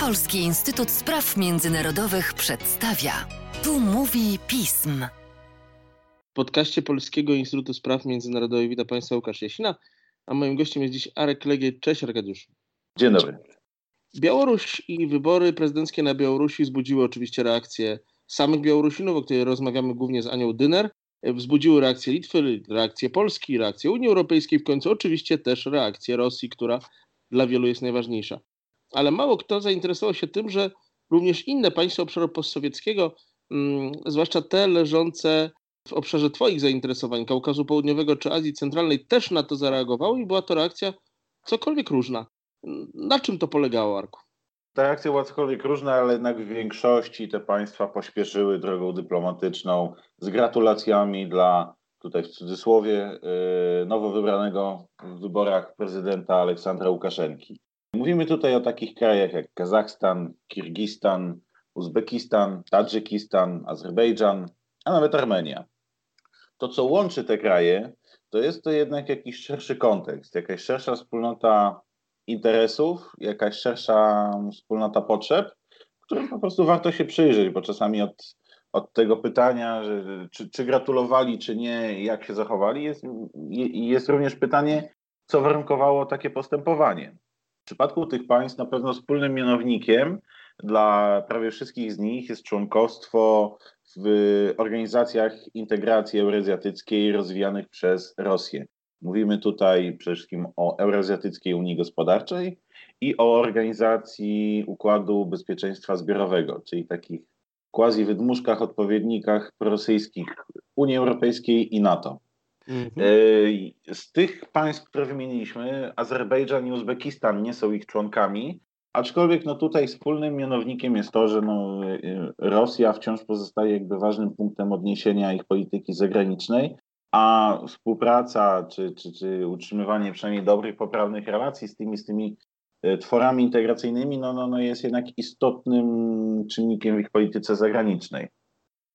Polski Instytut Spraw Międzynarodowych przedstawia. Tu mówi pism. W podcaście Polskiego Instytutu Spraw Międzynarodowych witam Państwa Łukasz Jasina, a moim gościem jest dziś Arek Legie. Cześć Arkadiuszu. Dzień dobry. Białoruś i wybory prezydenckie na Białorusi wzbudziły oczywiście reakcję samych Białorusinów, o której rozmawiamy głównie z Anią Dyner. Wzbudziły reakcję Litwy, reakcję Polski, reakcję Unii Europejskiej, w końcu oczywiście też reakcję Rosji, która dla wielu jest najważniejsza. Ale mało kto zainteresował się tym, że również inne państwa obszaru postsowieckiego, mm, zwłaszcza te leżące w obszarze Twoich zainteresowań, Kaukazu Południowego czy Azji Centralnej, też na to zareagowały i była to reakcja cokolwiek różna. Na czym to polegało, Arku? Ta reakcja była cokolwiek różna, ale jednak w większości te państwa pośpieszyły drogą dyplomatyczną z gratulacjami dla, tutaj w cudzysłowie, yy, nowo wybranego w wyborach prezydenta Aleksandra Łukaszenki. Mówimy tutaj o takich krajach jak Kazachstan, Kirgistan, Uzbekistan, Tadżykistan, Azerbejdżan, a nawet Armenia. To, co łączy te kraje, to jest to jednak jakiś szerszy kontekst, jakaś szersza wspólnota interesów, jakaś szersza wspólnota potrzeb, którym po prostu warto się przyjrzeć, bo czasami od, od tego pytania, że, czy, czy gratulowali, czy nie, jak się zachowali, jest, jest również pytanie, co warunkowało takie postępowanie. W przypadku tych państw na pewno wspólnym mianownikiem dla prawie wszystkich z nich jest członkostwo w organizacjach integracji eurazjatyckiej rozwijanych przez Rosję. Mówimy tutaj przede wszystkim o Eurazjatyckiej Unii Gospodarczej i o Organizacji Układu Bezpieczeństwa Zbiorowego, czyli takich quasi wydmuszkach, odpowiednikach rosyjskich Unii Europejskiej i NATO. Mhm. E, z tych państw, które wymieniliśmy, Azerbejdżan i Uzbekistan nie są ich członkami, aczkolwiek no tutaj wspólnym mianownikiem jest to, że no Rosja wciąż pozostaje jakby ważnym punktem odniesienia ich polityki zagranicznej, a współpraca czy, czy, czy utrzymywanie przynajmniej dobrych, poprawnych relacji z tymi, z tymi e, tworami integracyjnymi no, no, no jest jednak istotnym czynnikiem w ich polityce zagranicznej.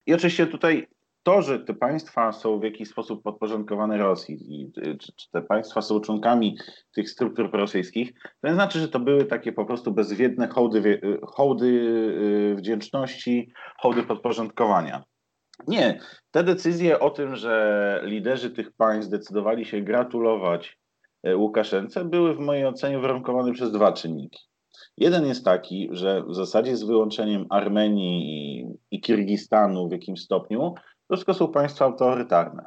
I oczywiście tutaj to, że te państwa są w jakiś sposób podporządkowane Rosji, i, czy, czy, te państwa są członkami tych struktur prorosyjskich, to nie znaczy, że to były takie po prostu bezwiedne hołdy, hołdy e, wdzięczności, hołdy podporządkowania. Nie. Te decyzje o tym, że liderzy tych państw zdecydowali się gratulować e, Łukaszence, były w mojej ocenie warunkowane przez dwa czynniki. Jeden jest taki, że w zasadzie z wyłączeniem Armenii i, i Kirgistanu w jakimś stopniu, to wszystko są państwa autorytarne.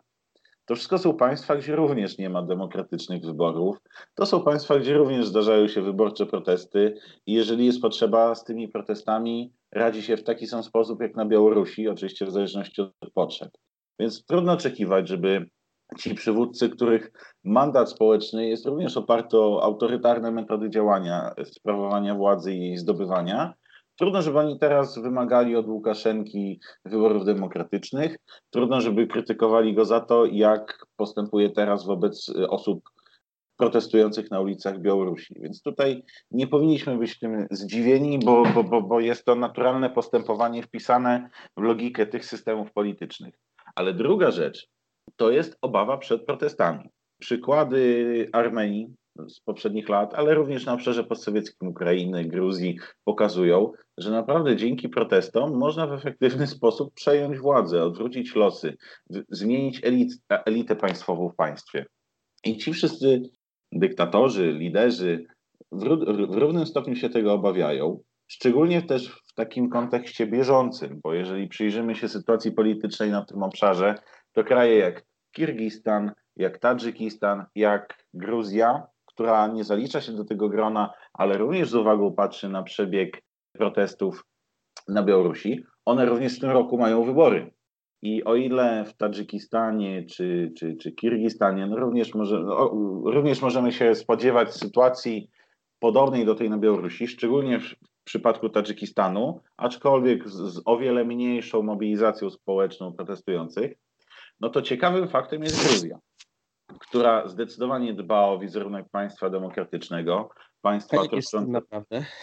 To wszystko są państwa, gdzie również nie ma demokratycznych wyborów. To są państwa, gdzie również zdarzają się wyborcze protesty i jeżeli jest potrzeba z tymi protestami radzi się w taki sam sposób jak na Białorusi, oczywiście w zależności od potrzeb. Więc trudno oczekiwać, żeby ci przywódcy, których mandat społeczny jest również oparty o autorytarne metody działania, sprawowania władzy i jej zdobywania, Trudno, żeby oni teraz wymagali od Łukaszenki wyborów demokratycznych. Trudno, żeby krytykowali go za to, jak postępuje teraz wobec osób protestujących na ulicach Białorusi. Więc tutaj nie powinniśmy być tym zdziwieni, bo, bo, bo, bo jest to naturalne postępowanie wpisane w logikę tych systemów politycznych. Ale druga rzecz to jest obawa przed protestami. Przykłady Armenii z poprzednich lat, ale również na obszarze postsowieckim Ukrainy, Gruzji pokazują, że naprawdę dzięki protestom można w efektywny sposób przejąć władzę, odwrócić losy, zmienić elit, elitę państwową w państwie. I ci wszyscy dyktatorzy, liderzy w, w równym stopniu się tego obawiają, szczególnie też w takim kontekście bieżącym, bo jeżeli przyjrzymy się sytuacji politycznej na tym obszarze, to kraje jak Kirgistan, jak Tadżykistan, jak Gruzja, która nie zalicza się do tego grona, ale również z uwagą patrzy na przebieg protestów na Białorusi, one również w tym roku mają wybory. I o ile w Tadżykistanie czy, czy, czy Kirgistanie no również, może, no, również możemy się spodziewać sytuacji podobnej do tej na Białorusi, szczególnie w przypadku Tadżykistanu, aczkolwiek z, z o wiele mniejszą mobilizacją społeczną protestujących, no to ciekawym faktem jest Gruzja, która zdecydowanie dba o wizerunek państwa demokratycznego, państwa tak troszczącego,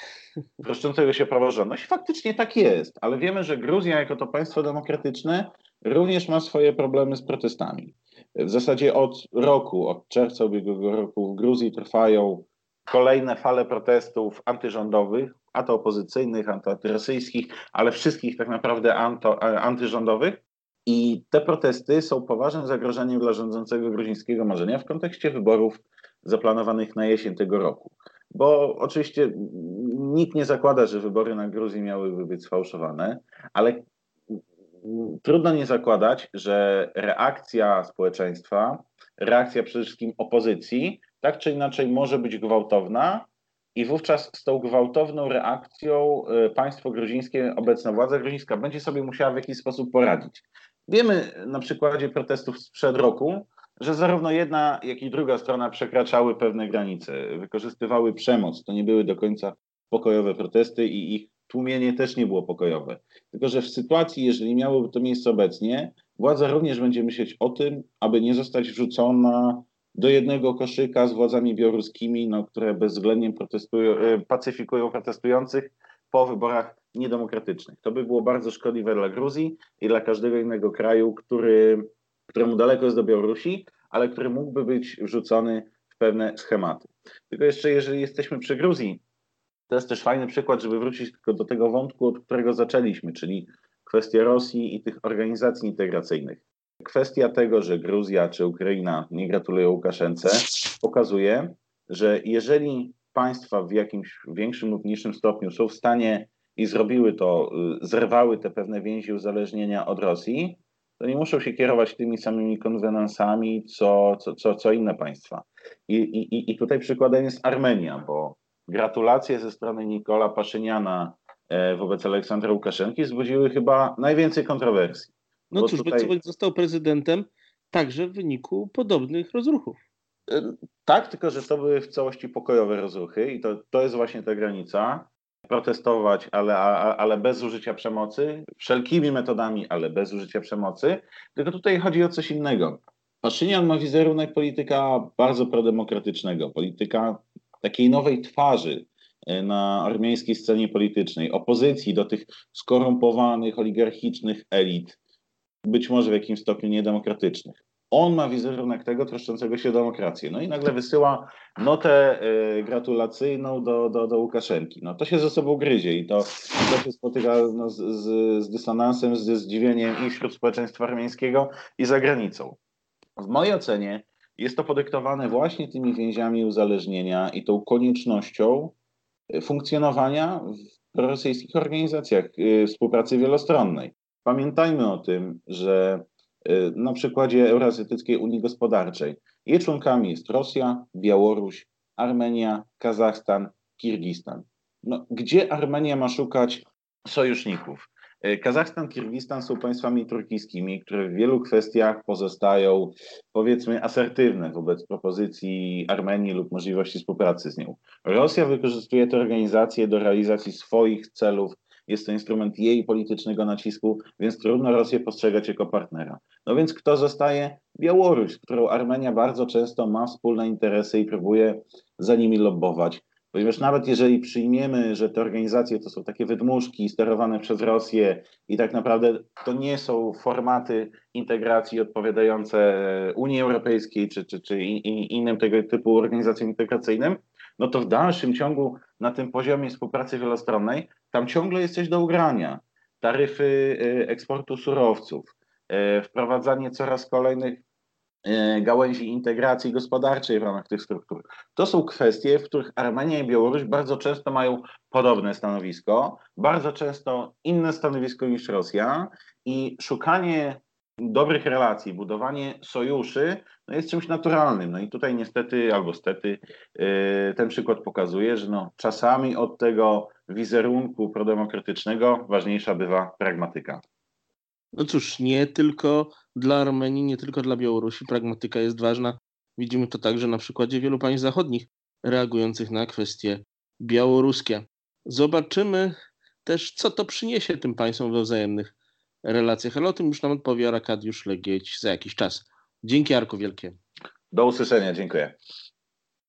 troszczącego się praworządność. Faktycznie tak jest, ale wiemy, że Gruzja jako to państwo demokratyczne również ma swoje problemy z protestami. W zasadzie od roku, od czerwca ubiegłego roku w Gruzji trwają kolejne fale protestów antyrządowych, a to opozycyjnych, antyrosyjskich, ale wszystkich tak naprawdę anto, antyrządowych. I te protesty są poważnym zagrożeniem dla rządzącego gruzińskiego marzenia w kontekście wyborów zaplanowanych na jesień tego roku. Bo oczywiście nikt nie zakłada, że wybory na Gruzji miałyby być sfałszowane, ale trudno nie zakładać, że reakcja społeczeństwa, reakcja przede wszystkim opozycji, tak czy inaczej może być gwałtowna i wówczas z tą gwałtowną reakcją y, państwo gruzińskie, obecna władza gruzińska będzie sobie musiała w jakiś sposób poradzić. Wiemy na przykładzie protestów sprzed roku, że zarówno jedna, jak i druga strona przekraczały pewne granice, wykorzystywały przemoc. To nie były do końca pokojowe protesty i ich tłumienie też nie było pokojowe. Tylko, że w sytuacji, jeżeli miałoby to miejsce obecnie, władza również będzie myśleć o tym, aby nie zostać wrzucona do jednego koszyka z władzami białoruskimi, no, które bezwzględnie protestują, e, pacyfikują protestujących po wyborach niedemokratycznych. To by było bardzo szkodliwe dla Gruzji i dla każdego innego kraju, który, któremu daleko jest do Białorusi, ale który mógłby być wrzucony w pewne schematy. Tylko jeszcze, jeżeli jesteśmy przy Gruzji, to jest też fajny przykład, żeby wrócić tylko do tego wątku, od którego zaczęliśmy, czyli kwestia Rosji i tych organizacji integracyjnych. Kwestia tego, że Gruzja czy Ukraina nie gratulują Łukaszence, pokazuje, że jeżeli państwa w jakimś większym lub mniejszym stopniu są w stanie i zrobiły to, y, zerwały te pewne więzi uzależnienia od Rosji, to nie muszą się kierować tymi samymi konwenansami, co, co, co, co inne państwa. I, i, I tutaj przykładem jest Armenia, bo gratulacje ze strony Nikola Paszyniana e, wobec Aleksandra Łukaszenki wzbudziły chyba najwięcej kontrowersji. No cóż, tutaj... został prezydentem także w wyniku podobnych rozruchów. Tak, tylko że to były w całości pokojowe rozruchy i to, to jest właśnie ta granica. Protestować, ale, ale bez użycia przemocy, wszelkimi metodami, ale bez użycia przemocy. Tylko tutaj chodzi o coś innego. Paszynian ma wizerunek polityka bardzo prodemokratycznego, polityka takiej nowej twarzy e, na armeńskiej scenie politycznej, opozycji do tych skorumpowanych, oligarchicznych elit, być może w jakimś stopniu niedemokratycznych. On ma wizerunek tego troszczącego się o demokrację. No i nagle wysyła notę y, gratulacyjną do, do, do Łukaszenki. No to się ze sobą gryzie i to, to się spotyka no, z, z, z dysonansem, ze zdziwieniem i wśród społeczeństwa armeńskiego i za granicą. W mojej ocenie jest to podyktowane właśnie tymi więziami uzależnienia i tą koniecznością y, funkcjonowania w rosyjskich organizacjach y, współpracy wielostronnej. Pamiętajmy o tym, że na przykładzie Euroazjatyckiej Unii Gospodarczej jej członkami jest Rosja, Białoruś, Armenia, Kazachstan, Kirgistan. No, gdzie Armenia ma szukać sojuszników? E, Kazachstan, Kirgistan są państwami turkijskimi, które w wielu kwestiach pozostają, powiedzmy, asertywne wobec propozycji Armenii lub możliwości współpracy z nią. Rosja wykorzystuje te organizacje do realizacji swoich celów. Jest to instrument jej politycznego nacisku, więc trudno Rosję postrzegać jako partnera. No więc kto zostaje? Białoruś, z którą Armenia bardzo często ma wspólne interesy i próbuje za nimi lobbować. Ponieważ nawet jeżeli przyjmiemy, że te organizacje to są takie wydmuszki sterowane przez Rosję i tak naprawdę to nie są formaty integracji odpowiadające Unii Europejskiej czy, czy, czy innym tego typu organizacjom integracyjnym, no to w dalszym ciągu na tym poziomie współpracy wielostronnej tam ciągle jest coś do ugrania. Taryfy y, eksportu surowców, y, wprowadzanie coraz kolejnych E, gałęzi integracji gospodarczej w ramach tych struktur. To są kwestie, w których Armenia i Białoruś bardzo często mają podobne stanowisko, bardzo często inne stanowisko niż Rosja i szukanie dobrych relacji, budowanie sojuszy no jest czymś naturalnym. No i tutaj niestety albo stety e, ten przykład pokazuje, że no, czasami od tego wizerunku prodemokratycznego ważniejsza bywa pragmatyka. No cóż, nie tylko dla Armenii, nie tylko dla Białorusi pragmatyka jest ważna. Widzimy to także na przykładzie wielu państw zachodnich reagujących na kwestie białoruskie. Zobaczymy też, co to przyniesie tym państwom we wzajemnych relacjach, ale o tym już nam odpowie Arkadiusz Legieć za jakiś czas. Dzięki Arku wielkie. Do usłyszenia, dziękuję.